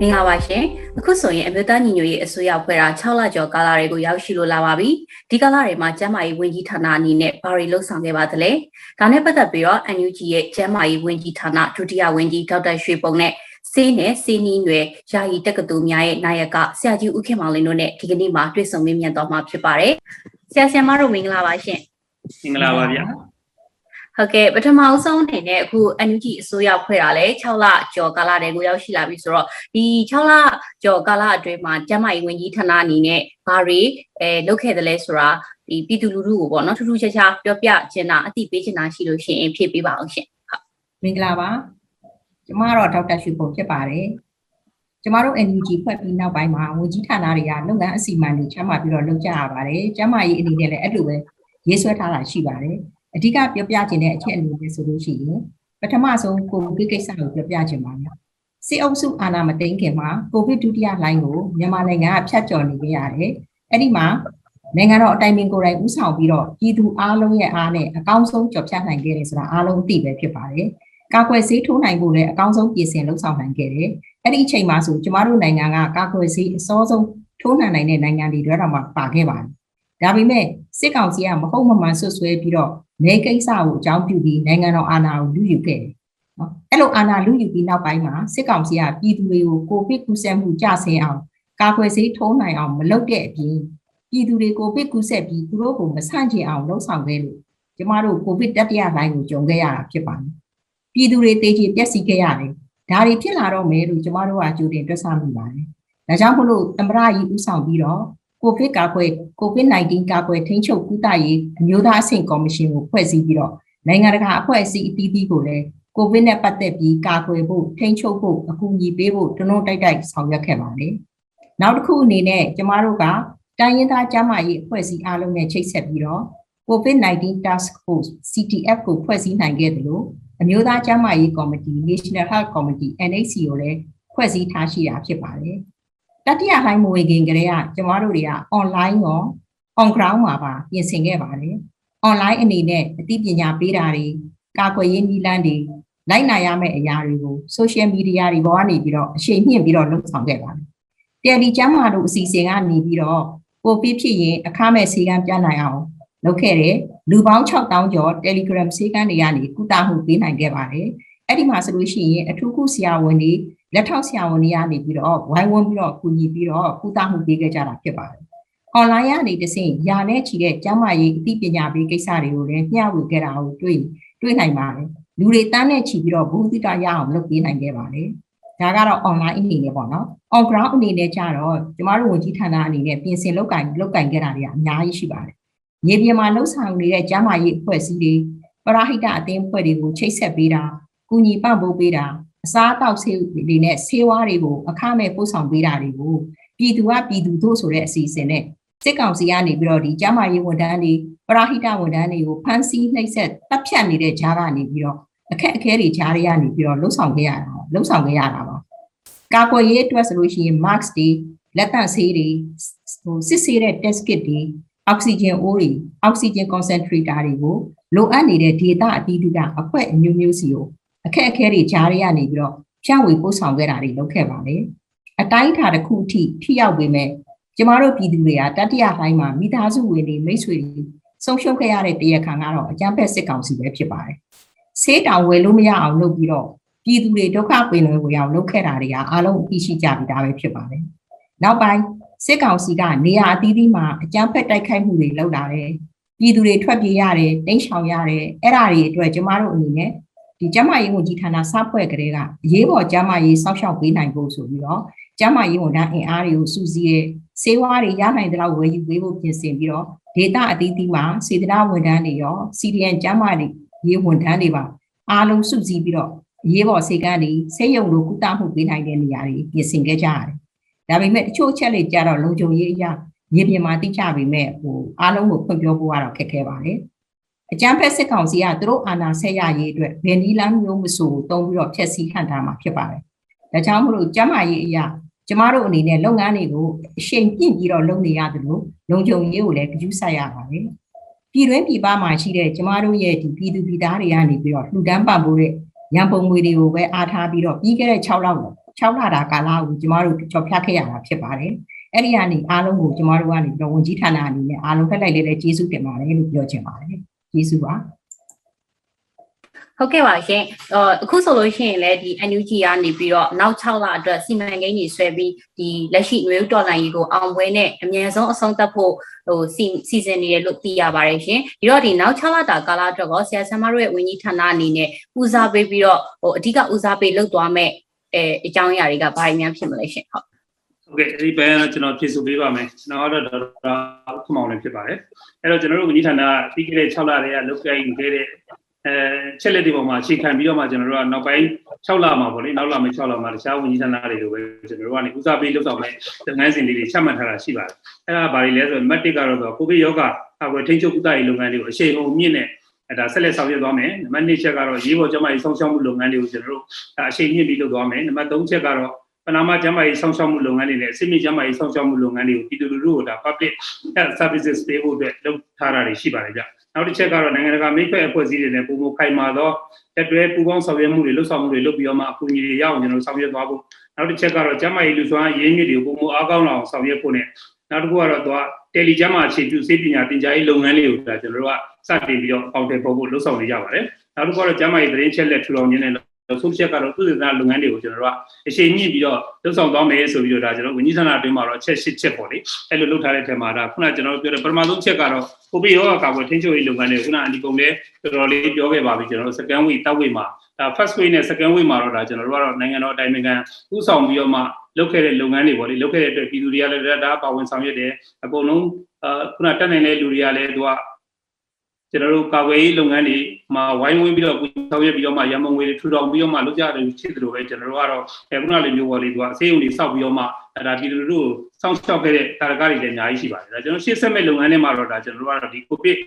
မင်္ဂလာပါရှင် အခုဆိုရင်အမျိုးသားညီညွတ်ရေးအစိုးရဖွဲ့တာ6လကျော်ကာလတွေကိုရောက်ရှိလို့လာပါပြီဒီကာလတွေမှာကျန်းမာရေးဝန်ကြီးဌာနအနေနဲ့ဘာတွေလှုပ်ဆောင်ခဲ့ပါသလဲဒါနဲ့ပတ်သက်ပြီးတော့ NUG ရဲ့ကျန်းမာရေးဝန်ကြီးဌာနဒုတိယဝန်ကြီးဒေါက်တာရွှေပုံနဲ့စေးနဲ့စေးနီးရွယ်ယာယီတက္ကသိုလ်များရဲ့နာယကဆရာကြီးဦးခင်မောင်လင်းတို့နဲ့ဒီကနေ့မှာတွေ့ဆုံမေးမြန်းသွားမှာဖြစ်ပါတယ်ဆရာဆရာမတို့မင်္ဂလာပါရှင်မင်္ဂလာပါဗျာ ဟုတ်ကဲ့ပထမအဆုံးအနေနဲ့အခု NUG အစိုးရဖွဲ့တာလဲ6လကျော်ကာလတည်းကိုရောက်ရှိလာပြီဆိုတော့ဒီ6လကျော်ကာလအတွင်းမှာကျန်းမာရေးဝန်ကြီးဌာနအနေနဲ့ဘာတွေအဲလုပ်ခဲ့တယ်လဲဆိုတာဒီပြည်သူလူထုကိုပေါ့နော်ထူးထူးခြားခြားပြောပြချင်တာအသိပေးချင်တာရှိလို့ရှိရင်ဖြည့်ပေးပါအောင်ရှင်မင်္ဂလာပါကျမတော့ဒေါက်တာရွှေပုံဖြစ်ပါတယ်ကျမတို့ NUG ဖွဲ့ပြီးနောက်ပိုင်းမှာဝန်ကြီးဌာနတွေကလုပ်ငန်းအစီအမံတွေချမှတ်ပြီးတော့လုပ်ကြရပါတယ်ကျမကြီးအနေနဲ့လည်းအဲ့လိုပဲရေးဆွဲထားတာရှိပါတယ် အဓိကပြောပြခြင်းတဲ့အချက်အနေနဲ့ဆိုလို့ရှိရင်ပထမဆုံးကိုဗစ်ကိစ္စကိုပြောပြခြင်းပါဗျစစ်အုပ်စုအာဏာမသိမ်းခင်မှာကိုဗစ်ဒုတိယလှိုင်းကိုမြန်မာနိုင်ငံကဖျက်ကျော်နေကြရတယ်အဲ့ဒီမှာနိုင်ငံတော်အတိုင်ပင်ကိုယ်တိုင်ဦးဆောင်ပြီးတော့ပြည်သူအားလုံးရဲ့အားနဲ့အကောင်းဆုံးကြော်ဖြတ်နိုင်ခဲ့တယ်ဆိုတာအားလုံးသိပဲဖြစ်ပါတယ်ကာကွယ်ဆေးထိုးနိုင်ဖို့လည်းအကောင်းဆုံးပြင်ဆင်လှုပ်ဆောင်နိုင်ခဲ့တယ်။အဲ့ဒီအချိန်မှာဆိုကျမတို့နိုင်ငံကကာကွယ်ဆေးအစောဆုံးထိုးနှံနိုင်တဲ့နိုင်ငံတွေတော့မှပါခဲ့ပါတယ်။ဒါပေမဲ့စစ်ကောင်စီကမဟုတ်မမှန်ဆွဆွဲပြီးတော့ မဲကိစ္စကိုအကြောင်းပြုပြီးနိုင်ငံတော်အာဏာကိုလူယူခဲ့တယ်။နော်အဲ့လိုအာဏာလူယူပြီးနောက်ပိုင်းမှာစစ်ကောင်စီကပြည်သူတွေကိုကိုဗစ်ကူးစက်မှုကြဆင်းအောင်ကာကွယ်ဆေးထိုးနိုင်အောင်မလုပ်တဲ့အပြင်ပြည်သူတွေကိုဗစ်ကူးစက်ပြီးသူတို့ကိုမဆန့်ကျင်အောင်လှုံ့ဆော်ခဲ့လို့ကျမတို့ကိုဗစ်တတိယလိုင်းကိုကြုံခဲ့ရတာဖြစ်ပါတယ်။ပြည်သူတွေတေချေပျက်စီးခဲ့ရတယ်။ဒါတွေဖြစ်လာတော့မယ်လို့ကျမတို့ကကြိုတင်တွက်ဆမိပါတယ်။ဒါကြောင့်မလို့သမရကြီးဦးဆောင်ပြီးတော့ ကိုဗစ်ကာကွယ်ကိုဗစ် -19 ကာကွယ်ထိန်းချုပ်ကုသရေးအမျိုးသားအဆင့်ကော်မရှင်ကိုဖွဲ့စည်းပြီးတော့နိုင်ငံတကာအဖွဲ့အစည်းအသီးသီးကိုလည်းကိုဗစ်နဲ့ပတ်သက်ပြီးကာကွယ်ဖို့ထိန်းချုပ်ဖို့အကူအညီပေးဖို့တွန်းတွန်းတိုက်တိုက်ဆောင်ရွက်ခဲ့ပါတယ်။နောက်တစ်ခုအနေနဲ့ကျမတို့ကတိုင်းရင်းသားကျန်းမာရေးအဖွဲ့အစည်းအားလုံးနဲ့ချိတ်ဆက်ပြီးတော့ COVID-19 Task Force CTF ကိုဖွဲ့စည်းနိုင်ခဲ့တယ်လို့အမျိုးသားကျန်းမာရေးကော်မတီ National Health Committee NHC ကိုလည်းဖွဲ့စည်းထားရှိတာဖြစ်ပါတယ်။ တတိယဟိုင်းမဝေခင်ကလေးကကျမတို့တွေက online ရော on ground မှာပါပြင်ဆင်ခဲ့ပါတယ်။ online အနေနဲ့အသိပညာပေးတာတွေကာကွယ်ရေးနည်းလမ်းတွေလိုက်နာရမယ့်အရာတွေကို social media တွေပေါ်ကနေပြီးတော့အရှိန်မြင့်ပြီးတော့လုပ်ဆောင်ခဲ့ပါတယ်။ Tele ကျမ်းမာတို့အစီအစဉ်ကနေပြီးတော့ကိုဗစ်ဖြစ်ရင်အခမဲ့ဆေးကမ်းပြနိုင်အောင်လုပ်ခဲ့တယ်လူပေါင်း6000ကျော် Telegram ဆေးကမ်းတွေကနေကုသမှုပေးနိုင်ခဲ့ပါတယ်အဲ့ဒီမှာဆိုလို့ရှိရင်အထူးကုဆရာဝန်တွေ လက်ထောက်ဆရာဝန်တွေကနေပြီးတော့ဝိုင်းဝန်းပြီးတော့ကူညီပြီးတော့ကုသမှုပေးခဲ့ကြတာဖြစ်ပါတယ်။ online ကနေတဆင့်ယာနဲ့ချီတဲ့ကျန်းမာရေးအသိပညာပေးကိစ္စတွေကိုလည်းမျှဝေခဲ့တာကိုတွေ့တွေ့နိုင်ပါတယ်။လူတွေတန်းနဲ့ချီပြီးတော့ဘုသိတရအောင်လုပ်ပေးနိုင်ခဲ့ပါတယ်။ဒါကတော့ online အနေနဲ့ပေါ့နော်။ on ground အနေနဲ့ကြတော့ကျမတို့ဝန်ကြီးဌာနအနေနဲ့ပြင်ဆင်လုပ်ကင်လုပ်ကင်ခဲ့တာတွေကအများကြီးရှိပါတယ်။မြေပြင်မှာလှုပ်ဆောင်နေတဲ့ကျန်းမာရေးအဖွဲ့အစည်းတွေပရဟိတအသင်းအဖွဲ့တွေကိုချိတ်ဆက်ပေးတာကူညီပံ့ပိုးပေးတာ အစားအသောက်ဆေးတွေနဲ့ဆေးဝါးတွေကိုအခမဲ့ပို့ဆောင်ပေးတာတွေကိုပြည်သူကပြည်သူတို့ဆိုတဲ့အစီအစဉ်နဲ့စစ်ကောင်စီကနေပြီးတော့ဒီကျန်းမာရေးဝန်ထမ်းတွေပရဟိတဝန်ထမ်းတွေကိုဖမ်းဆီးနှိပ်စက်တပ်ဖြတ်နေတဲ့ကြားကနေပြီးတော့အခက်အခဲတွေကြားတွေကနေပြီးတော့လှုပ်ဆောင်ခဲ့ရတာလှုပ်ဆောင်ခဲ့ရတာပါကာကွယ်ရေးအတွက်ဆိုလို့ရှိရင် mask တွေလက်သန့်ဆေးတွေဟိုစစ်ဆေးတဲ့ test kit တွေအောက်ဆီဂျင်အိုးတွေအောက်ဆီဂျင် concentrator တွေကိုလိုအပ်နေတဲ့ data အသီးသီးကအဖွဲ့အမျိုးမျိုးစီကို အခက်အခဲတွေကြားရနေပြီးတော့ဖြန့်ဝေပို့ဆောင်ခဲ့တာတွေလုပ်ခဲ့ပါတယ်အတိုင်းအတာတစ်ခုအထိထိရောက်ပေမဲ့ကျမတို့ပြည်သူတွေကတတိယပိုင်းမှာမိသားစုဝင်တွေမိတ်ဆွေတွေဆုံးရှုံးခဲ့ရတဲ့တရားခံကတော့အကြမ်းဖက်စစ်ကောင်စီပဲဖြစ်ပါတယ်ဆေးတောင်ဝယ်လို့မရအောင်လုပ်ပြီးတော့ပြည်သူတွေဒုက္ခပင်လွယ်ကိုအောင်လုပ်ခဲ့တာတွေကအားလုံးအသိရှိကြပြီးသားပဲဖြစ်ပါတယ်နောက်ပိုင်းစစ်ကောင်စီကနေရာအသီးသီးမှာအကြမ်းဖက်တိုက်ခိုက်မှုတွေလုပ်လာတယ်ပြည်သူတွေထွက်ပြေးရတယ်တိမ်းရှောင်ရတယ်အဲ့ဒါတွေအတွက်ကျမတို့အနေနဲ့ ဒီကျမရေးဝန်ကြီးဌာနစဖွဲ့ကလေးကအရေးပေါ်ကျမရေးစောင့်ရှောက်ပေးနိုင်ဖို့ဆိုပြီးတော့ကျမရေးဝန်ထမ်းအင်အားတွေကိုစုစည်းရဲစေဝါးတွေရနိုင်တဲ့လောက်ဝယ်ယူပေးဖို့ပြင်ဆင်ပြီးတော့ဒေတာအသီးသီးမှာစေတနာဝန်ထမ်းတွေရော CDN ကျမတွေရေးဝန်ထမ်းတွေပါအားလုံးစုစည်းပြီးတော့ရေးပေါ်စေကန်းတွေဆေးရုံလိုကုသမှုပေးနိုင်တဲ့နေရာတွေပြင်ဆင်ခဲ့ကြရတယ်။ဒါပေမဲ့တချို့ချက်တွေကြတော့လုံခြုံရေးအရာမြေပြင်မှာတိကျပေမဲ့ဟိုအားလုံးကိုဖွင့်ပြောဖို့ကတော့ခက်ခဲပါတယ် အကြမ်းဖက်စစ်ကောင်စီကသူတို့အာဏာဆက်ရရေးအတွက်ဘယ်နည်းလမ်းမျိုးမဆိုတုံးပြီးတော့ဖျက်ဆီးခံထားမှာဖြစ်ပါတယ်ဒါကြောင့်မလို့ကျမကြီးအရာကျမတို့အနေနဲ့လုပ်ငန်းတွေကိုအရှိန်ပြင့်ပြီးတော့လုပ်နေရတယ်လို့လုံခြုံရေးကိုလည်းကြည့်ဆက်ရပါတယ်ပြည်တွင်းပြည်ပမှာရှိတဲ့ကျမတို့ရဲ့ဒီပြည်သူပြည်သားတွေကနေပြီးတော့လှူဒန်းပံ့ပိုးတဲ့ရန်ပုံငွေတွေကိုပဲအားထားပြီးတော့ပြီးခဲ့တဲ့6လလောက်6လတာကာလကိုကျမတို့ကြော်ဖြတ်ခဲ့ရတာဖြစ်ပါတယ်အဲ့ဒီကနေအားလုံးကိုကျမတို့ကနေပြီးတော့ဝန်ကြီးဌာနအနေနဲ့အားလုံးထက်လိုက်လေးလေးကျေးဇူးတင်ပါတယ်လို့ပြောချင်ပါတယ် ကျေးဇူးပါဟုတ်ကဲ့ပါရှင်အော်အခုဆိုလို့ရှိရင်လည်းဒီ NUG ကနေပြီးတော့နောက်6လအတွက်စီမံကိန်းတွေဆွဲပြီးဒီလက်ရှိမျိုးတော်လိုင်းကြီးကိုအောင်ပွဲနဲ့အမြန်ဆုံးအဆုံးသတ်ဖို့ဟိုစီစီစဉ်နေတယ်လို့သိရပါတယ်ရှင်ဒီတော့ဒီနောက်6လတာကာလအတွက်ကောဆရာဆရာမတို့ရဲ့ဝန်ကြီးဌာနအနေနဲ့ဦးစားပေးပြီးတော့ဟိုအဓိကဦးစားပေးလုပ်သွားမဲ့အဲအကြောင်းအရာတွေကဘာတွေများဖြစ်မလဲရှင်ဟုတ် ဟုတ်ကဲ့ဒီဘက်ကတော့ကျွန်တော်ဖြည့်ဆို့ပေးပါမယ်ကျွန်တော်ကတော့ဒေါက်တာခမောင်လည်းဖြစ်ပါတယ်အဲ့တော့ကျွန်တော်တို့ဝန်ကြီးဌာနပြီးခဲ့တဲ့6လတည်းကလုပ်ကိုင်ခဲ့တဲ့အဲချက်လက်တွေပေါ်မှာအခြေခံပြီးတော့မှကျွန်တော်တို့ကနောက်ပိုင်း6လမှာပေါ့လေနောက်လမယ့်6လမှာတခြားဝန်ကြီးဌာနတွေလိုပဲကျွန်တော်တို့ကနေဦးစားပေးလုပ်ဆောင်မဲ့လုပ်ငန်းစဉ်လေးတွေချမှတ်ထားတာရှိပါတယ်အဲ့ဒါဘာတွေလဲဆိုတော့ matic ကတော့ဆိုကိုဗစ်ရောဂါအကွယ်ထိန်းချုပ်ကုသရေးလုပ်ငန်းတွေကိုအရှိန်အဟုန်မြင့်နဲ့အဲဒါဆက်လက်ဆောင်ရွက်သွားမယ်နံပါတ်2ချက်ကတော့ရေးပေါ်ကျန်းမာရေးစောင့်ရှောက်မှုလုပ်ငန်းတွေကိုကျွန်တော်တို့အရှိန်မြင့်ပြီးလုပ်သွားမယ်နံပါတ်3ချက်ကတော့ ပနာမကျန်းမာရေးစောင့်ရှောက်မှုလုပ်ငန်းတွေနဲ့အစိမ့်မြင့်ကျန်းမာရေးစောင့်ရှောက်မှုလုပ်ငန်းတွေကိုပြည်သူလူထုကိုဒါ public health services ပေးဖို့အတွက်လုပ်ထားတာတွေရှိပါတယ်ဗျနောက်တစ်ချက်ကတော့နိုင်ငံတကာမိတ်ဖက်အဖွဲ့အစည်းတွေနဲ့ပုံမခိုင်မာသောတက်တွဲပူးပေါင်းဆောင်ရွက်မှုတွေလှုပ်ဆောင်မှုတွေလုပ်ပြီးတော့မှအကူအညီတွေရအောင်ကျွန်တော်ဆောင်ရွက်သွားဖို့နောက်တစ်ချက်ကတော့ကျန်းမာရေးလူစွမ်းရင်းမြစ်တွေကိုပုံမအားကောင်းအောင်ဆောင်ရွက်ဖို့နဲ့နောက်တစ်ခုကတော့သူကတယ်လီကျန်းမာအခြေပြုစေပညာတင်ကြားရေးလုပ်ငန်းလေးကိုဒါကျွန်တော်တို့ကစတင်ပြီးတော့အပေါင်းတယ်ပေါ်ဖို့လှုပ်ဆောင်နေကြပါတယ်နောက်တစ်ခုကတော့ကျန်းမာရေးသတင်းချက်လက်ထူထောင်ခြင်းနဲ့ ဆုံးဖြတ်ကတော့သူ့ဒေသလုပ်ငန်းတွေကိုကျွန်တော်တို့ကအချိန်မြင့်ပြီးတော့လှုပ်ဆောင်သွားမယ်ဆိုပြီးတော့ဒါကျွန်တော်ဝန်ကြီးဌာနအတွင်းမှာတော့ချက်၈ချက်ပေါ့လေအဲ့လိုလုပ်ထားတဲ့ထဲမှာဒါခုနကျွန်တော်ပြောတဲ့ပထမဆုံးချက်ကတော့ကိုဗစ်ရောဂါကာကွယ်ထိန်းချုပ်ရေးလုပ်ငန်းတွေခုနအန်ဒီကုံလည်းတော်တော်လေးပြောခဲ့ပါပြီကျွန်တော်တို့ second week တောက်ဝေးမှာဒါ first week နဲ့ second week မှာတော့ဒါကျွန်တော်တို့ကတော့နိုင်ငံတော်အတိုင်ပင်ခံဥဆောင်ပြီးတော့မှလုပ်ခဲ့တဲ့လုပ်ငန်းတွေပေါ့လေလုပ်ခဲ့တဲ့အတွက်ပြည်သူတွေကလည်းဒါပါဝင်ဆောင်ရွက်တယ်အကုန်လုံးအာခုနတက်နိုင်တဲ့လူတွေကလည်းသူက ကျွန်တော်တို့ကာကွယ်ရေးလုပ်ငန်းတွေမှာဝိုင်းဝန်းပြီးတော့ဆောင်ရွက်ပြီးတော့မှရမုံငွေတွေထူထောင်ပြီးတော့မှလုပ်ကြတယ်ဖြစ်တယ်လို့ပဲကျွန်တော်တို့ကတော့အဲခုနလေးမျိုးပေါ်လေးသူကအစေးုံတွေစောက်ပြီးတော့မှဒါပြည်သူတို့စောင့်ရှောက်ခဲ့တဲ့တာရကတွေလည်းအများကြီးရှိပါတယ်ဒါကျွန်တော်ရှေ့ဆက်မဲ့လုပ်ငန်းတွေမှာတော့ဒါကျွန်တော်တို့ကတော့ဒီ COVID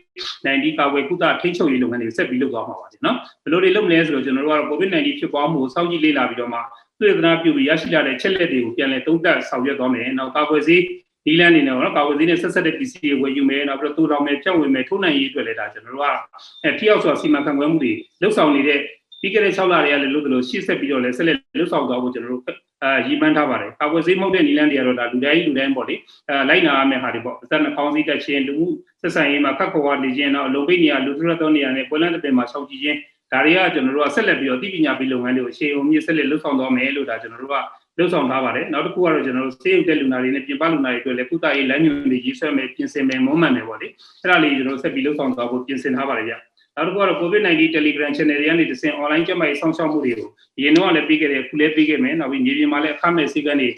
19ကာကွယ်ကုသထိန်းချုပ်ရေးလုပ်ငန်းတွေဆက်ပြီးလုပ်သွားမှာပါနော်ဘယ်လိုတွေလုပ်မလဲဆိုတော့ကျွန်တော်တို့ကတော့ COVID 19ဖြစ်ပွားမှုကိုစောင့်ကြည့်လေ့လာပြီးတော့မှသုတေသနပြုပြီးရရှိလာတဲ့ချက်လက်တွေကိုပြန်လည်သုံးသပ်ဆောင်ရွက်သွားမယ်နောက်ကာကွယ်ဆေး ဒီလန်နေတော့ကာဝယ်ဈေးနဲ့ဆက်ဆက်တဲ့ပစ္စည်းတွေဝယ်ယူမယ်နောက်ပြီးတော့တိုးတောင်မယ်ဖြန့်ဝေမယ်ထိုးနိုင်ရေးအတွက်လည်းဒါကျွန်တော်တို့ကအဲထိရောက်စွာစီမံခန့်ခွဲမှုတွေလှုပ်ဆောင်နေတဲ့ပြီးခဲ့တဲ့6လတွေကလည်းလုပ်သလိုရှေ့ဆက်ပြီးတော့လည်းဆက်လက်လှုပ်ဆောင်သွားဖို့ကျွန်တော်တို့အာရည်မှန်းထားပါတယ်ကာဝယ်ဈေးမဟုတ်တဲ့နီလန်တွေကတော့ဒါလူတိုင်းလူတိုင်းပေါ့လေအဲလိုက်နာရမယ့်ဟာတွေပေါ့အသက်နှာခေါင်းစည်းတက်ခြင်းလူမှုဆက်ဆံရေးမှာခက်ခွာနေခြင်းတော့အလုံးပိတ်နေရလူထုရသောနေရာနဲ့ပွဲလန်းတဲ့ပင်မှာရှောက်ကြည့်ခြင်းဒါတွေကကျွန်တော်တို့ကဆက်လက်ပြီးတော့သိပညာပေးလုပ်ငန်းတွေကိုအချိန်အုံမြင့်ဆက်လက်လှုပ်ဆောင်သွားမယ်လို့ဒါကျွန်တော်တို့က လှုပ်ဆောင်ထားပါတယ်နောက်တစ်ခုကတော့ကျွန်တော်တို့ဆေးရုံတက်လူနာတွေနဲ့ပြင်ပလူနာတွေအတွက်လည်းကုသရေးလမ်းညွှန်တွေရေးဆွဲမယ်ပြင်ဆင်မယ်မုံမှန်မယ်ပေါ့လေအဲ့ဒါလေးကျွန်တော်တို့ဆက်ပြီးလှုပ်ဆောင်သွားဖို့ပြင်ဆင်ထားပါတယ်ဗျနောက်တစ်ခုကတော့ COVID-19 Telegram channel တွေကနေတဆင့် online ကျန်းမာရေးဆောင်ရှောက်မှုတွေကိုအရင်တော့လည်းပြီးခဲ့တယ်ခုလည်းပြီးခဲ့မယ်နောက်ပြီးမြေပြင်မှာလည်းအခမဲ့စည်းကမ်းတွေ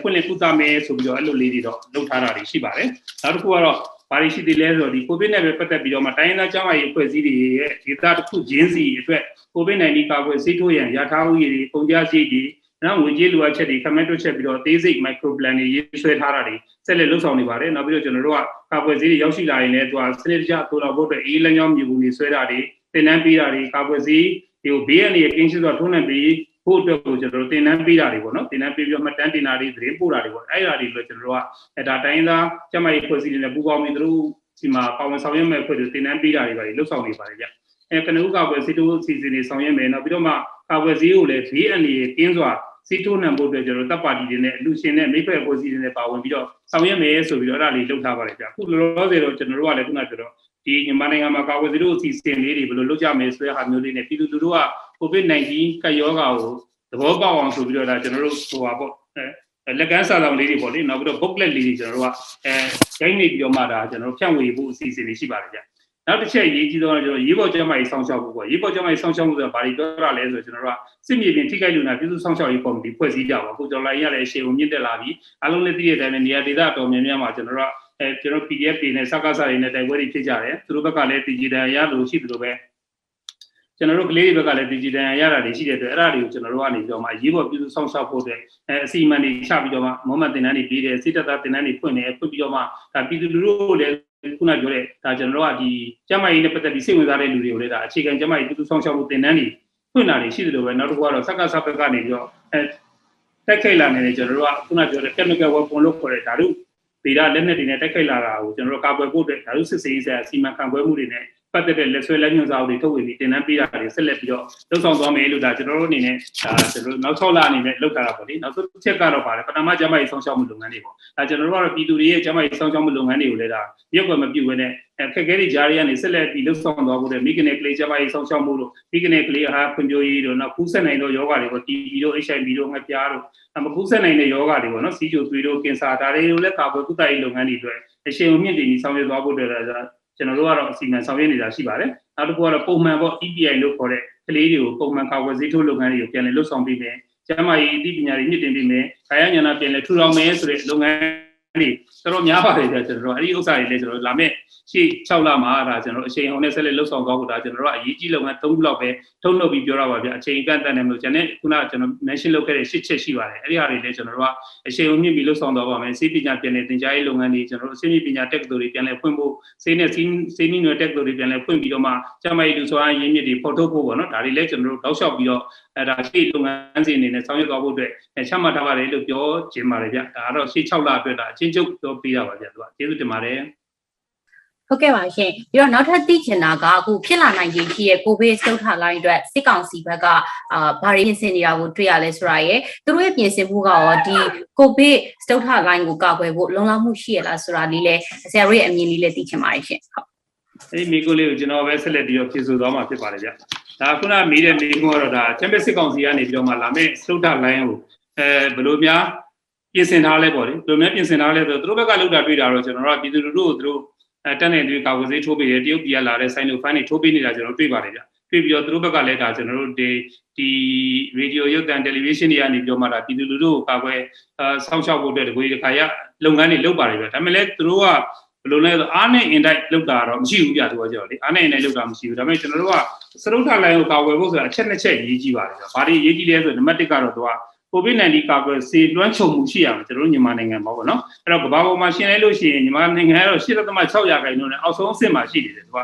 ဖွင့်လင်းကုသမယ်ဆိုပြီးတော့အဲ့လိုလေးတွေတော့လုပ်ထားတာတွေရှိပါတယ်နောက်တစ်ခုကတော့ဘာတွေရှိသေးလဲဆိုတော့ဒီ COVID နဲ့ပဲပတ်သက်ပြီးတော့မှတိုင်းရင်းသားကျန်းမာရေးအဖွဲ့အစည်းတွေရဲ့ဒေသတစ်ခုချင်းစီအတွက် COVID-19 ကာကွယ်ဆေးထိုးရန်ရထားဥယျာဉ်တွေပုံကြားစီတွေ နော်ငွေကြေးလိုအပ်ချက်တွေခမက်တွက်ချက်ပြီးတော့သေးစိတ် micro plan တွေရေးဆွဲထားတာတွေဆက်လက်လှုပ်ဆောင်နေပါတယ်နောက်ပြီးတော့ကျွန်တော်တို့ကကာကွယ်ဆေးတွေရောက်ရှိလာရင်လည်းသူကစနစ်တကျထိုးတော့ဖို့အတွက်အေးလမ်းကြောင်းမြေပုံတွေဆွဲတာတွေတင်နန်းပေးတာတွေကာကွယ်ဆေးတွေကိုဘေးအန္တရာယ်ကင်းရှင်းစွာထိုးနှံပြီးဖို့အတွက်ကိုကျွန်တော်တို့တင်နန်းပေးတာတွေပေါ့နော်တင်နန်းပေးပြီးတော့မှတန်းတင်တာတွေသတင်းပို့တာတွေပေါ့အဲ့ဒါတွေလို့ကျွန်တော်တို့ကအဲဒါတိုင်းသားကျမကြီးဖွဲ့စည်းနေတဲ့ပူပေါင်းပြီးတို့ဒီမှာပါဝင်ဆောင်ရွက်မဲ့ဖွဲ့တွေတင်နန်းပေးတာတွေပါလှုပ်ဆောင်နေပါတယ်ဗျအဲကနဦးကာကွယ်ဆေးတိုးအစီအစဉ်တွေဆောင်ရွက်မယ်နောက်ပြီးတော့မှကာကွယ်ဆေးကိုလည်းဘေးအန္တရာယ်ကင်းစွာ စီတိုးနံဖို့အတွက်ကျွန်တော်တပ်ပါတီတွေနဲ့လူရှင်နဲ့မိဖက်အဖွဲ့အစည်းတွေနဲ့ပါဝင်ပြီးတော့ဆောင်ရွက်မယ်ဆိုပြီးတော့အဲ့ဒါလေးလုပ်ထားပါတယ်ဗျအခုလောလောဆယ်တော့ကျွန်တော်တို့ကလည်းခုနကပြောတော့ဒီမြန်မာနိုင်ငံမှာကာကွယ်ဆေးတို့အစီအစဉ်လေးတွေဘယ်လိုလုပ်ကြမယ်ဆိုတဲ့ဟာမျိုးလေးနဲ့ပြည်သူလူထုက COVID-19 ကပ်ရောဂါကိုသဘောပေါက်အောင်ဆိုပြီးတော့ဒါကျွန်တော်တို့ဟိုပါပေါ့အဲလက်ကမ်းစာဆောင်လေးတွေပေါ့လေနောက်ပြီးတော့ booklet လေးတွေကျွန်တော်တို့ကအဲရိုက်နေပြီးတော့မှဒါကျွန်တော်တို့ဖြန့်ဝေဖို့အစီအစဉ်တွေရှိပါတယ်ဗျ နောက်တစ်ချက်ရေးကြည့်တော့ကျွန်တော်ရေးပေါ်ကျမ်းမာရေးစောင့်ရှောက်ဖို့ပေါ့ရေးပေါ်ကျမ်းမာရေးစောင့်ရှောက်မှုဆိုတာဘာတွေပြောရလဲဆိုတော့ကျွန်တော်တို့ကစစ်မြေပြင်ထိခိုက်လူနာပြည်သူစောင့်ရှောက်ရေးကော်မတီဖွဲ့စည်းကြပါအခုကျွန်တော်လိုက်ရတဲ့အရှိန်ကိုမြင့်တက်လာပြီးအားလုံးလည်းသိတဲ့အတိုင်းပဲနေရာဒေသတော်များများမှာကျွန်တော်တို့ကအဲကျွန်တော် PDF တွေနဲ့စကားစားတွေနဲ့တိုက်ပွဲတွေဖြစ်ကြတယ်သူတို့ဘက်ကလည်း digital ရလို့ရှိသလိုပဲကျွန်တော်တို့ကလေးတွေဘက်ကလည်း digital ရတာတွေရှိတဲ့အတွက်အဲ့ဒါတွေကိုကျွန်တော်တို့ကနေပြီးတော့မှရေးပေါ်ပြုစုဆောင်ရှောက်ဖို့အတွက်အဲအစီအမံတွေချပြီးတော့မှမမတင်တန်းတွေပြီးတယ်စိတ္တသားတင်တန်းတွေဖွင့်တယ်ဖွင့်ပြီးတော့မှဒါပြည်သူလူထုကိုလည်း ခုနပြောတဲ့ဒါကျွန်တော်တို့ကဒီကျမကြီးနဲ့ပတ်သက်ပြီးစိတ်ဝင်စားတဲ့လူတွေကိုလည်းဒါအခြေခံကျမကြီးပြုစုဆောင်ရှောက်ဖို့တင်တန်းတွေဖွင့်တာတွေရှိသလိုပဲနောက်တစ်ခုကတော့စက္ကစဘက်ကနေပြီးတော့အဲတက်ခိတ်လာနေတယ်ကျွန်တော်တို့ကခုနပြောတဲ့ chemical weapon လို့ခေါ်တဲ့ဓာတုဗေဒလက်နက်တွေနဲ့တက်ခိတ်လာတာကိုကျွန်တော်တို့ကာကွယ်ဖို့အတွက်ဓာတုစစ်စေးဆိုင်စီမံခန့်ခွဲမှုတွေနဲ့ ပတ်သက်တဲ့လက်ဆွဲလက်ညွှန်စာအုပ်တွေထုတ်ဝေပြီးတင်နန်းပေးတာတွေဆက်လက်ပြီးတော့လှုပ်ဆောင်သွားမယ်လို့ဒါကျွန်တော်တို့အနေနဲ့ဒါကျွန်တော်တို့နောက်6လအနေနဲ့လုပ်တာပါလေနောက်ဆုံးချက်ကတော့ပါတယ်ပထမကျမကြီးဆောင်ရှောက်မှုလုပ်ငန်းတွေပေါ့ဒါကျွန်တော်တို့ကတော့ပြည်သူတွေရဲ့ကျမကြီးဆောင်ရှောက်မှုလုပ်ငန်းတွေကိုလည်းဒါရုပ်ွယ်မပြုတ်ဘဲနဲ့အခက်အခဲတွေကြားရကနေဆက်လက်ပြီးလှုပ်ဆောင်သွားဖို့တဲ့မိကနေကလေးကျမကြီးဆောင်ရှောက်မှုလို့မိကနေကလေးအားဖွံ့ဖြိုးရေးတို့နောက်ကူးဆက်နိုင်သောယောဂတွေကို TB တို့ HIV တို့ငှက်ပြားတို့မကူးဆက်နိုင်တဲ့ယောဂတွေပေါ့နော်စီးချိုသွေးတို့ကင်ဆာဒါတွေကိုလည်းကာကွယ်ကုသရေးလုပ်ငန်းတွေအတွက်အရှိန်အမြင့်တည်ပြီးဆောင်ရွက်သွားဖို့အတွက် ကျွန်တော်တို့ကတော့အစီအမံဆောင်ရွက်နေတာရှိပါတယ်နောက်တစ်ခုကတော့ပုံမှန်ပေါ့ EPI လို့ခေါ်တဲ့ကလေးတွေကိုပုံမှန်ကာကွယ်ဆေးထိုးလုပ်ငန်းတွေကိုပြန်လည်လှုပ်ဆောင်ပေးမယ်ကျန်းမာရေးအသိပညာတွေမြင့်တင်ပေးမယ်ကာယဉာဏပြန်လည်ထူထောင်မယ်ဆိုတဲ့လုပ်ငန်း တွေတော်တော်များပါတယ်ကြာကျွန်တော်တို့အဲ့ဒီဥစ္စာတွေလည်းကျွန်တော်တို့လာမဲ့ရှေ့6လမှာဒါကျွန်တော်တို့အချိန်အောင်နဲ့ဆက်လက်လှုပ်ဆောင်သွားဖို့ဒါကျွန်တော်တို့ကအရေးကြီးလုပ်ငန်း3ခုလောက်ပဲထုတ်နှုတ်ပြီးပြောရပါဗျအချိန်ကန့်တတ်နေမလို့ကျွန်တော်ခုနကကျွန်တော် mention လုပ်ခဲ့တဲ့8ချက်ရှိပါတယ်အဲ့ဒီဟာတွေလည်းကျွန်တော်တို့ကအချိန်အောင်မြင့်ပြီးလှုပ်ဆောင်သွားပါမယ်စေပညာပြန်လည်သင်ကြားရေးလုပ်ငန်းတွေကျွန်တော်တို့အစိမ့်ပညာတက္ကသိုလ်တွေပြန်လည်ဖွင့်ဖို့စေနဲ့စီစေနီနွယ်တက္ကသိုလ်တွေပြန်လည်ဖွင့်ပြီးတော့မှကျမကြီးလူဆိုအားရင်းမြစ်တွေဖော်ထုတ်ဖို့ပေါ့နော်ဒါတွေလည်းကျွန်တော်တို့တောက်လျှောက်ပြီးတော့ အဲဒါရှေ့လုပ်ငန်းစဉ်အနေနဲ့ဆောင်ရွက်သွားဖို့အတွက်ချမှတ်ထားပါတယ်လို့ပြောခြင်းပါတယ်ဗျဒါကတော့ရှေ့6လအတွက်ဒါအချင်းချုပ်ပြောပြရပါဗျသူကကျေးဇူးတင်ပါတယ်ဟုတ်ကဲ့ပါရှင်ပြီးတော့နောက်ထပ်သိချင်တာကအခုဖြစ်လာနိုင်ခြင်းရှိရဲ့ကိုဗစ်စတုထလိုင်းအတွက်စစ်ကောင်စီဘက်ကအာဘာတွေပြင်ဆင်နေတာကိုတွေ့ရလဲဆိုတာရယ်သူတို့ရဲ့ပြင်ဆင်မှုကရောဒီကိုဗစ်စတုထလိုင်းကိုကာကွယ်ဖို့လုံလောက်မှုရှိရလားဆိုတာလေးလဲဆရာတို့ရဲ့အမြင်လေးလည်းသိချင်ပါတယ်ရှင်ဟုတ်အဲဒီမိကိုလေးကိုကျွန်တော်ပဲဆက်လက်ပြီးတော့ဖြည့်ဆို့သွားမှာဖြစ်ပါတယ်ဗျ ဒါခုနမေးတဲ့မိကုန်းကတော့ဒါချမ်ပီယံစစ်ကောင်စီကနေပြီးတော့မှလာမယ့်စတုထလိုင်းကိုအဲဘယ်လိုများပြင်ဆင်ထားလဲပေါ့လေဘယ်လိုများပြင်ဆင်ထားလဲဆိုတော့သူတို့ဘက်ကလောက်တာတွေ့တာတော့ကျွန်တော်တို့ကပြည်သူလူထုကိုသူတို့အဲတက်နေတဲ့ကာဝေးထိုးပေးတယ်တရုတ်ပြည်ကလာတဲ့ဆိုင်လိုဖိုင်းတွေထိုးပေးနေတာကျွန်တော်တွေ့ပါတယ်ဗျတွေ့ပြီးတော့သူတို့ဘက်ကလည်းဒါကျွန်တော်တို့ဒီဒီရေဒီယိုရုပ်သံတယ်လီဗီရှင်းတွေကနေပြောမှတာပြည်သူလူထုကိုကာကွယ်အဲစောင့်ရှောက်ဖို့အတွက်တကွေးတစ်ခါရလုပ်ငန်းတွေလုပ်ပါတယ်ဗျဒါပေမဲ့လည်းသူတို့က ဘယ်လိုလဲဆိုအားနဲ့အင်တိုက်လောက်တာတော့မရှိဘူးပြသူကကြောက်လေအားနဲ့အင်တိုက်လောက်တာမရှိဘူးဒါပေမဲ့ကျွန်တော်တို့ကစရုပ်ထလိုင်းကိုကာကွယ်ဖို့ဆိုတာအချက်နှစ်ချက်ရေးကြည့်ပါတယ်ဗျဘာတွေရေးကြည့်လဲဆိုတော့နံပါတ်1ကတော့သူက COVID-19 ကာကွယ်ဆေးလွှမ်းခြုံမှုရှိရမှာကျွန်တော်တို့မြန်မာနိုင်ငံမှာပေါ့နော်အဲ့တော့ကမ္ဘာပေါ်မှာရှင်းလဲလို့ရှိရင်မြန်မာနိုင်ငံကတော့8.6ရာခိုင်နှုန်းနဲ့အောက်ဆုံးအဆင့်မှာရှိနေတယ်သူက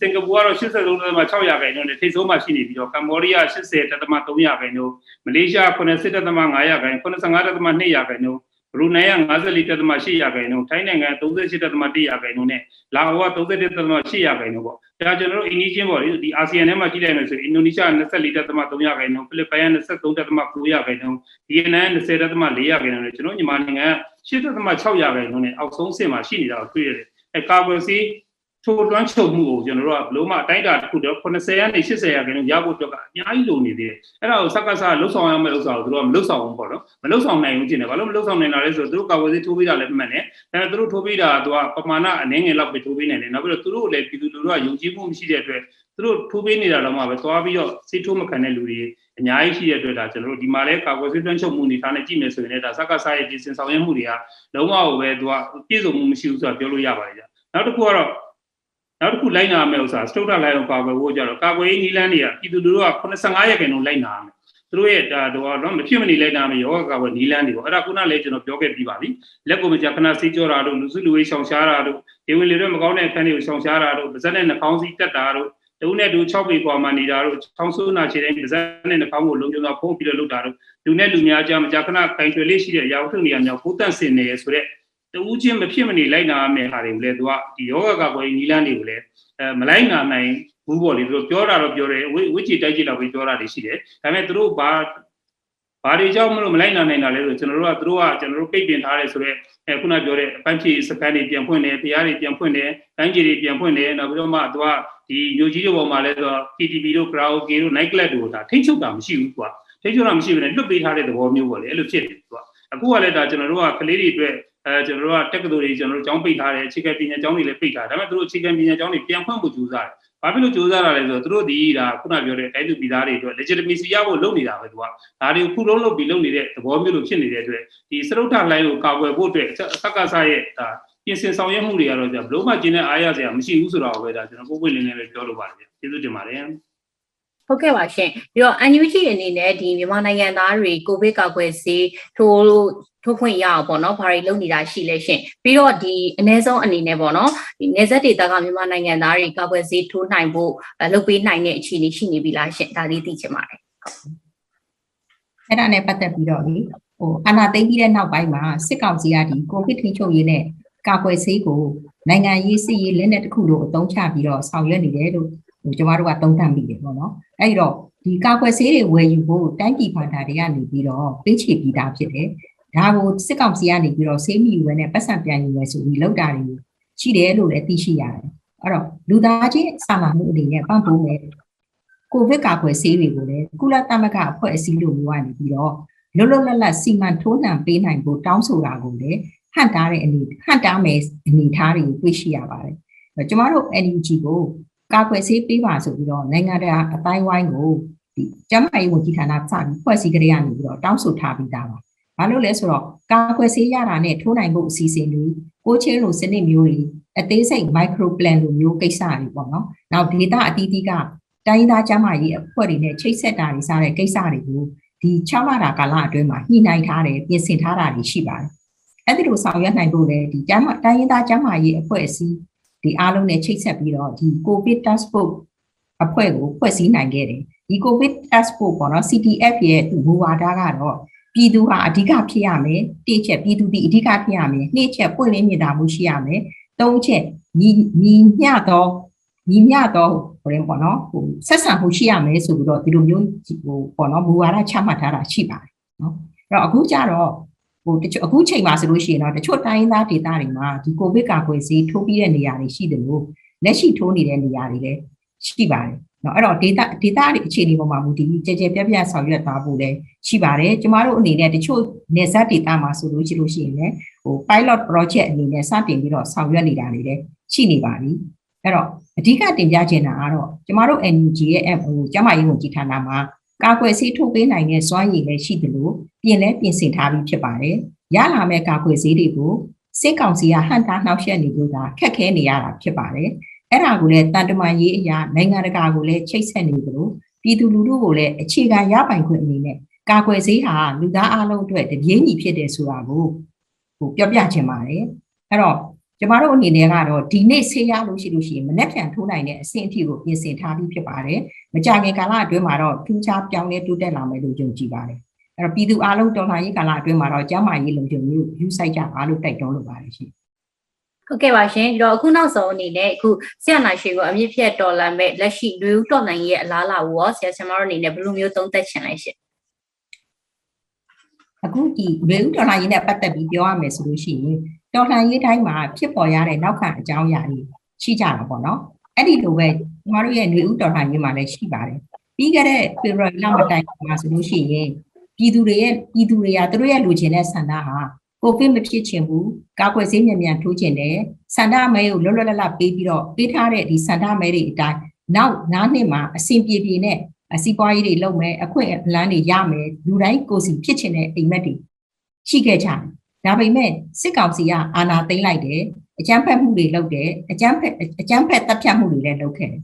စင်ကာပူကတော့83.6ရာခိုင်နှုန်းနဲ့ထိပ်ဆုံးမှာရှိနေပြီးတော့ကမ္ဘောဒီးယား80.3ရာခိုင်နှုန်းမလေးရှား90.5ရာခိုင်95.2ရာခိုင်နှုန်း ဘရူနိုင်းက54.8ရာခိုင်နှုန်းထိုင်းနိုင်ငံ38.1ရာခိုင်နှုန်းနဲ့လာအိုက31.8ရာခိုင်နှုန်းပေါ့ဒါကျွန်တော်တို့အိန္ဒိချင်းပေါ့လေဒီအာဆီယံထဲမှာကြည့်လိုက်မယ်ဆိုရင်အင်ဒိုနီးရှား24.3ရာခိုင်နှုန်းဖိလစ်ပိုင်23.9ရာခိုင်နှုန်းဗီယက်နမ်20.4ရာခိုင်နှုန်းနဲ့ကျွန်တော်မြန်မာနိုင်ငံ8.6ရာခိုင်နှုန်းနဲ့အောက်ဆုံးအဆင့်မှာရှိနေတာကိုတွေ့ရတယ်အဲကာကွယ်ဆေး ထိုးတွန်းချုပ်မှုကိုကျွန်တော်တို့ကဘလို့မှအတိုင်းအတာတစ်ခုတော့80ရာနေ80ရာခိုင်နှုန်းရဖို့အတွက်ကအများကြီးလိုနေသေးတယ်အဲ့ဒါကိုစက္ကစလှုပ်ဆောင်ရမယ့်ဥစ္စာကိုသူတို့ကမလှုပ်ဆောင်ဘူးပေါ့နော်မလှုပ်ဆောင်နိုင်ဘူးကျင်တယ်ဘာလို့မလှုပ်ဆောင်နိုင်တာလဲဆိုတော့သူတို့ကာကွယ်ဆေးထိုးပေးတာလည်းမှန်တယ်ဒါပေမဲ့သူတို့ထိုးပေးတာကသူကပမာဏအနည်းငယ်လောက်ပဲထိုးပေးနိုင်တယ်နောက်ပြီးတော့သူတို့လည်းပြည်သူလူထုကယုံကြည်မှုမရှိတဲ့အတွက်သူတို့ထိုးပေးနေတာတော့မှပဲသွားပြီးတော့ဆေးထိုးမခံတဲ့လူတွေအများကြီးရှိတဲ့အတွက်ဒါကျွန်တော်တို့ဒီမှာလဲကာကွယ်ဆေးတွန်းချုပ်မှုအနေထားနဲ့ကြည့်မယ်ဆိုရင်လည်းဒါစက္ကစရဲ့ပြင်ဆင်ဆောင်ရွက်မှုတွေကလုံးဝပဲသူကပြည့်စုံမှုမရှိဘူးဆိုတာပြောလို့ရပါတယ်ကြာနောက်တစ်ခုကတော့ နောက်တစ်ခုလိုက်နာမယ်ဥစ္စာစတုတ္ထလိုက်အောင်ကာကွယ်ဖို့ကြတော့ကာကွယ်ရေးနည်းလမ်းတွေကပြည်သူလူထုက85ရာခိုင်နှုန်းလိုက်နာရမယ်သူတို့ရဲ့ဒါတော့တော့မဖြစ်မနေလိုက်နာမယ်ယောဂကာကွယ်နည်းလမ်းတွေပေါ့အဲ့ဒါခုနလည်းကျွန်တော်ပြောခဲ့ပြီးပါပြီလက်ကိုမကြခဏစေးကြောတာတို့လူစုလူဝေးရှောင်ရှားတာတို့ဒီဝင်လေတွေမကောင်းတဲ့အခန်းတွေကိုရှောင်ရှားတာတို့ပါဇက်နဲ့နှာခေါင်းစည်းတက်တာတို့တူနဲ့တူ6ပေကွာမှနေတာတို့ချောင်းဆိုးနာခြေတိုင်းပါဇက်နဲ့နှာခေါင်းကိုလုံးလုံးဖုံးပြီးတော့လုပ်တာတို့လူနဲ့လူများကြားမကြခဏကင်ထွေလေးရှိတဲ့အရာဝတ္ထုနေရာများပိုးတန့်စင်နေရဆိုတဲ့ တူးချင်းမဖြစ်မနေလိုက်နာရမယ့်ဟာတွေကိုလည်းသူကဒီယောဂကာကွယ်နည်းလမ်းတွေကိုလည်းအဲမလိုက်နာနိုင်ဘူးပေါ့လေသူတို့ပြောတာတော့ပြောတယ်ဝိချီတိုက်ကြည့်တော့ပဲပြောတာတွေရှိတယ်ဒါပေမဲ့သူတို့ဘာဘာတွေကြောင့်မလို့မလိုက်နာနိုင်တာလဲဆိုကျွန်တော်တို့ကသူတို့ကကျွန်တော်တို့ပိတ်ပင်ထားတယ်ဆိုတော့အဲခုနပြောတဲ့အပန်းဖြေစကန်တွေပြန်ဖွင့်တယ်တရားတွေပြန်ဖွင့်တယ်တိုင်းကြီးတွေပြန်ဖွင့်တယ်နောက်ပြီးတော့မှသူကဒီမြို့ကြီးတွေပေါ်မှာလဲဆိုတော့ PTV တို့ karaoke တို့ night club တို့ဒါထိချုပ်တာမရှိဘူးကွာထိချုပ်တာမရှိဘူးねလွတ်ပေးထားတဲ့သဘောမျိုးပေါ့လေအဲ့လိုဖြစ်တယ်ကွာအခုကလည်းဒါကျွန်တော်တို့ကကလေးတွေအတွက် အဲကျွန်တော်တို့ကတက္ကသိုလ်တွေကျွန်တော်တို့ကျောင်းပိတ်ထားတယ်အခြေခံပညာကျောင်းတွေလည်းပိတ်ထားတယ်ဒါပေမဲ့သူတို့အခြေခံပညာကျောင်းတွေပြန်ဖွင့်ဖို့ကြိုးစားတယ်ဘာဖြစ်လို့ကြိုးစားတာလဲဆိုတော့သူတို့ဒီဒါခုနပြောတဲ့တိုင်းသူပြည်သားတွေအတွက် legitimacy ရဖို့လုပ်နေတာပဲသူကဒါတွေခုလုံးလုပ်ပြီးလုပ်နေတဲ့သဘောမျိုးလိုဖြစ်နေတဲ့အတွက်ဒီစရုပ်ထလိုင်းကိုကာကွယ်ဖို့အတွက်စက္ကစရဲ့ဒါပြင်ဆင်ဆောင်ရွက်မှုတွေကတော့じゃဘလို့မှကျင်းတဲ့အားရစရာမရှိဘူးဆိုတော့ပဲဒါကျွန်တော်ပုံပွင့်လင်းလင်းပဲပြောလိုပါတယ်ကျေးဇူးတင်ပါတယ် ဟုတ်ကဲ့ပါရှင်ပြီးတော့ NUG အနေနဲ့ဒီမြန်မာနိုင်ငံသားတွေကိုဗစ်ကာကွယ်ဆေးထိုးထိုးခွင့်ရအောင်ပေါ့နော်ဘာတွေလုပ်နေတာရှိလဲရှင်ပြီးတော့ဒီအ ਨੇ ဆုံးအနေနဲ့ပေါ့နော်ဒီနေဆက်ဒေသကမြန်မာနိုင်ငံသားတွေကာကွယ်ဆေးထိုးနိုင်ဖို့အဲလုပ်ပေးနိုင်တဲ့အခြေအနေရှိနေပြီလားရှင်ဒါလေးသိချင်ပါတယ်အဲ့ဒါနဲ့ပတ်သက်ပြီးတော့လေဟိုအာနာသိမ့်ပြီးတဲ့နောက်ပိုင်းမှာစစ်ကောင်စီကဒီကိုဗစ်ထိန်းချုပ်ရေးနဲ့ကာကွယ်ဆေးကိုနိုင်ငံရေးစစ်ရေးလက်နက်တစ်ခုလိုအသုံးချပြီးတော့ဆောင်ရွက်နေတယ်လို့ဟို ကျမတို့ကသုံးသပ်မိတယ်ပေါ့နော်အဲ့ဒီတော့ဒီကာကွယ်ဆေးတွေဝယ်ယူဖို့တိုင်းပြည်ဖန်တာတွေကနေပြီးတော့ပေးချေပြီးသားဖြစ်တယ်ဒါကိုစစ်ကောင်စီကနေပြီးတော့ဆေးမီယူဝယ်နဲ့ပတ်စံပြန်ယူဝယ်ဆိုပြီးလောက်တာတွေရှိတယ်လို့လည်းသိရှိရတယ်အဲ့တော့လူသားချင်းစာနာမှုအနေနဲ့ပံ့ပိုးမယ်ကိုဗစ်ကာကွယ်ဆေးတွေကိုလည်းကုလသမဂ္ဂအဖွဲ့အစည်းလိုမျိုးကနေပြီးတော့လွတ်လွတ်လပ်လပ်စီမံထိုးနှံပေးနိုင်ဖို့တောင်းဆိုတာကိုလည်းဟန်တားတဲ့အနေဟန်တားမယ်အနေထားတွေကိုတွေ့ရှိရပါတယ်။အဲကျမတို့ NUG ကို ကာကွယ်ဆေးပေးပါဆိုပြီးတော့နိုင်ငံတကာအတိုင်းဝိုင်းကိုဒီကျန်းမာရေးဝန်ကြီးဌာနစပြီးဖွဲ့စည်းကြရနေပြီးတော့တောင်းဆိုထားပြီးသားပါ။ဘာလို့လဲဆိုတော့ကာကွယ်ဆေးရတာနဲ့ထိုးနိုင်ဖို့အစီအစဉ်တွေကိုချင်းလိုစနစ်မျိုးတွေအသေးစိတ် micro plan လိုမျိုးကိစ္စတွေပေါ့နော်။နောက် data အသီးသီးကတိုင်းရင်းသားကျန်းမာရေးအဖွဲ့တွေနဲ့ချိတ်ဆက်တာတွေစားတဲ့ကိစ္စတွေကိုဒီ6လတာကာလအတွင်းမှာညှိနှိုင်းထားတယ်ပြင်ဆင်ထားတာတွေရှိပါတယ်။အဲ့ဒီလိုဆောင်ရွက်နိုင်ဖို့လည်းဒီကျန်းမာတိုင်းရင်းသားကျန်းမာရေးအဖွဲ့အစည်း ဒီအားလုံးနဲ့ချိတ်ဆက်ပြီးတော့ဒီ COVID task force အဖွဲ့ကိုဖွဲ့စည်းနိုင်ခဲ့တယ်။ဒီ COVID task force ပေါ့နော် CTF ရဲ့မူဝါဒကတော့ပြည်သူဟာအဓိကဖြစ်ရမယ်။တစ်ချက်ပြည်သူဒီအဓိကဖြစ်ရမယ်။နှစ်ချက်ပွင့်လင်းမြင်သာမှုရှိရမယ်။သုံးချက်ညီညီမျှသောညီမျှသောဟိုရင်ပေါ့နော်ဟိုဆက်ဆံမှုရှိရမယ်ဆိုပြီးတော့ဒီလိုမျိုးဟိုပေါ့နော်မူဝါဒချမှတ်ထားတာရှိပါတယ်နော်အဲ့တော့အခုကျတော့ ဟိုတချို့အခုချိန်မှာဆိုလို့ရှိရင်တော့တချို့တိုင်းရင်းသားဒေသတွေမှာဒီကိုဗစ်ကာကွယ်ဆေးထိုးပြီးတဲ့နေရာတွေရှိတယ်လို့လက်ရှိထိုးနေတဲ့နေရာတွေလည်းရှိပါတယ်နော်အဲ့တော့ဒေသဒေသတွေအခြေအနေပေါ်မှာမူတည်ပြီးကြဲကြဲပြန့်ပြန့်ဆောင်ရွက်သွားဖို့လည်းရှိပါတယ်ကျမတို့အနေနဲ့တချို့နေဆက်ဒေသမှာဆိုလို့ရှိလို့ရှိရင်လည်းဟို pilot project အနေနဲ့စတင်ပြီးတော့ဆောင်ရွက်နေတာတွေလည်းရှိနေပါပြီအဲ့တော့အဓိကတင်ပြချင်တာကတော့ကျမတို့ NUG ရဲ့ hô ကျမရေးဝန်ကြီးဌာနမှာကာကွယ်ဆေးထုတ်ပေးနိုင်တဲ့စွမ်းရည်လည်းရှိတယ်လို့ ပြင်လဲပြင်ဆင်ထားပြီးဖြစ်ပါတယ်။ရလာမဲ့ကာကွယ်ဆေးတွေကိုစစ်ကောင်စီကဟန်တာနှောက်ယှက်နေလို့ကခက်ခဲနေရတာဖြစ်ပါတယ်။အဲ့ဒါကိုလည်းတန်တမာရေးအရာနိုင်ငံတကာကိုလည်းချိတ်ဆက်နေကြလို့ပြည်သူလူထုကိုလည်းအခြေခံရပိုင်ခွင့်အနေနဲ့ကာကွယ်ဆေးဟာလူသားအလုံးအတွက်တပြေးညီဖြစ်တယ်ဆိုတာကိုဟိုပြောပြချင်ပါတယ်။အဲ့တော့ကျမတို့အနေနဲ့ကတော့ဒီနေ့ဆေးရလို့ရှိလို့ရှိရင်မနေ့ပြန်ထိုးနိုင်တဲ့အဆင့်အထိကိုပြင်ဆင်ထားပြီးဖြစ်ပါတယ်။မကြခင်ကာလအတွင်းမှာတော့ထူးခြားပြောင်းလဲတိုးတက်လာမယ်လို့ယုံကြည်ပါတယ်။ အဲ့တော့ပြည်သူအလုံးတော်လှန်ရေးကာလအတွင်းမှာတော့ကျန်းမာရေးလုံခြုံရေးကိုယူဆိုင်ကြပါလို့တိုက်တွန်းလိုပါတယ်ရှင်ဟုတ်ကဲ့ပါရှင်ဒီတော့အခုနောက်ဆုံးအနေနဲ့အခုဆရာနာရှိကိုအမြင့်ဖြတ်တော်လန်မဲ့လက်ရှိလူဦးတော်နိုင်ရဲ့အလားအလာကိုရောဆရာဆရာမတို့အနေနဲ့ဘယ်လိုမျိုးသုံးသပ်ချင်လဲရှင်။အခုဒီရေဦးတော်လှန်ရေးနဲ့ပတ်သက်ပြီးပြောရမယ်ဆိုလို့ရှိရင်တော်လှန်ရေးတိုင်းမှာဖြစ်ပေါ်ရတဲ့နောက်ခံအကြောင်းအရာတွေရှိကြတာပေါ့နော်။အဲ့ဒီလိုပဲကျမတို့ရဲ့နေဦးတော်လှန်ရေးမှာလည်းရှိပါတယ်။ပြီးခဲ့တဲ့ဖေဖော်ဝါရီလမတိုင်ခင်မှာဆိုလို့ရှိရင် ပြည်သူတွေရဲ့ပြည်သူတွေကသူတို့ရဲ့လူချင်းတဲ့ဆန္ဒဟာကိုဗစ်မဖြစ်ချင်ဘူးကာကွယ်ဆေးမြန်မြန်ထိုးချင်တယ်ဆန္ဒမဲကိုလွတ်လွတ်လပ်လပ်ပေးပြီးတော့ပေးထားတဲ့ဒီဆန္ဒမဲတွေအတိုင်းနောက်9နှစ်မှာအစဉ်ပြေပြေနဲ့အစီးပွားရေးတွေလုပ်မယ်အခွင့်အလမ်းတွေရမယ်လူတိုင်းကိုယ်စီဖြစ်ချင်တဲ့အိမ်မက်တွေရှိခဲ့ကြတယ်ဒါပေမဲ့စစ်ကောင်စီကအာဏာသိမ်းလိုက်တယ်အကြမ်းဖက်မှုတွေလုပ်တယ်အကြမ်းဖက်အကြမ်းဖက်တပ်ဖြတ်မှုတွေလည်းလုပ်ခဲ့တယ်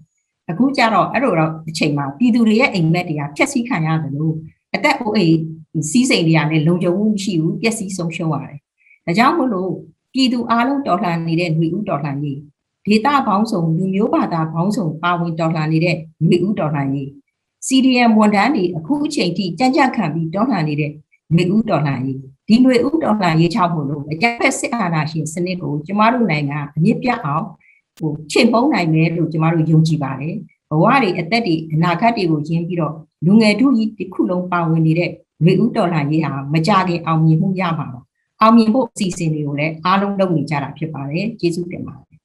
အခုကျတော့အဲ့လိုတော့အချိန်မှာပြည်သူတွေရဲ့အိမ်မက်တွေကဖျက်ဆီးခံရတယ်လို့ အသက်အိုးအိမ်စီးစိမ်တွေကလည်းလုံခြုံမှုမရှိဘူးပျက်စီးဆုံးရှုံးရတယ်ဒါကြောင့်မို့လို့ပြည်သူအားလုံးတော်လှန်နေတဲ့ຫນွေဦးတော်လှန်ရေးဒေတာဘောင်းဆောင်လူမျိုးဘာသာဘောင်းဆောင်ပါဝင်တော်လှန်နေတဲ့ຫນွေဦးတော်လှန်ရေး CDM ဝန်ထမ်းတွေအခုအချိန်ထိကြံ့ကြံ့ခံပြီးတော်လှန်နေတဲ့ຫນွေဦးတော်လှန်ရေးဒီຫນွေဦးတော်လှန်ရေးချောက်ဖို့လို့အကြမ်းဖက်စစ်အာဏာရှင်စနစ်ကိုကျမတို့နိုင်ငံအမြင့်ပြတ်အောင်ဟိုချိန်ပုံးနိုင်မယ်လို့ကျမတို့ယုံကြည်ပါတယ် ဘဝတွေအသက်တွေအနာဂတ်တွေကိုရင်းပြီးတော့လူငယ်တို့ကြီးတစ်ခုလုံးပါဝင်နေတဲ့ရေဦးတော်လှန်ရေးဟာမကြခင်အောင်မြင်မှုရမှာပါအောင်မြင်ဖို့အစီအစဉ်တွေကိုလည်းအားလုံးလုပ်နေကြတာဖြစ်ပါတယ်ကျေးဇူးတင်ပါတယ်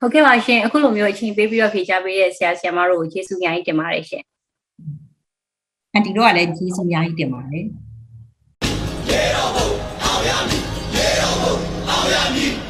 ဟုတ်ကဲ့ပါရှင်အခုလိုမျိုးအချိန်ပေးပြီးတော့ဖြေကြားပေးတဲ့ဆရာဆရာမတို့ကိုကျေးဇူးအများကြီးတင်ပါတယ်ရှင်အန်တီတို့ကလည်းကျေးဇူးအများကြီးတင်ပါတယ်ရေတော်ဘုံအောင်ရမည်ရေတော်ဘုံအောင်ရမည်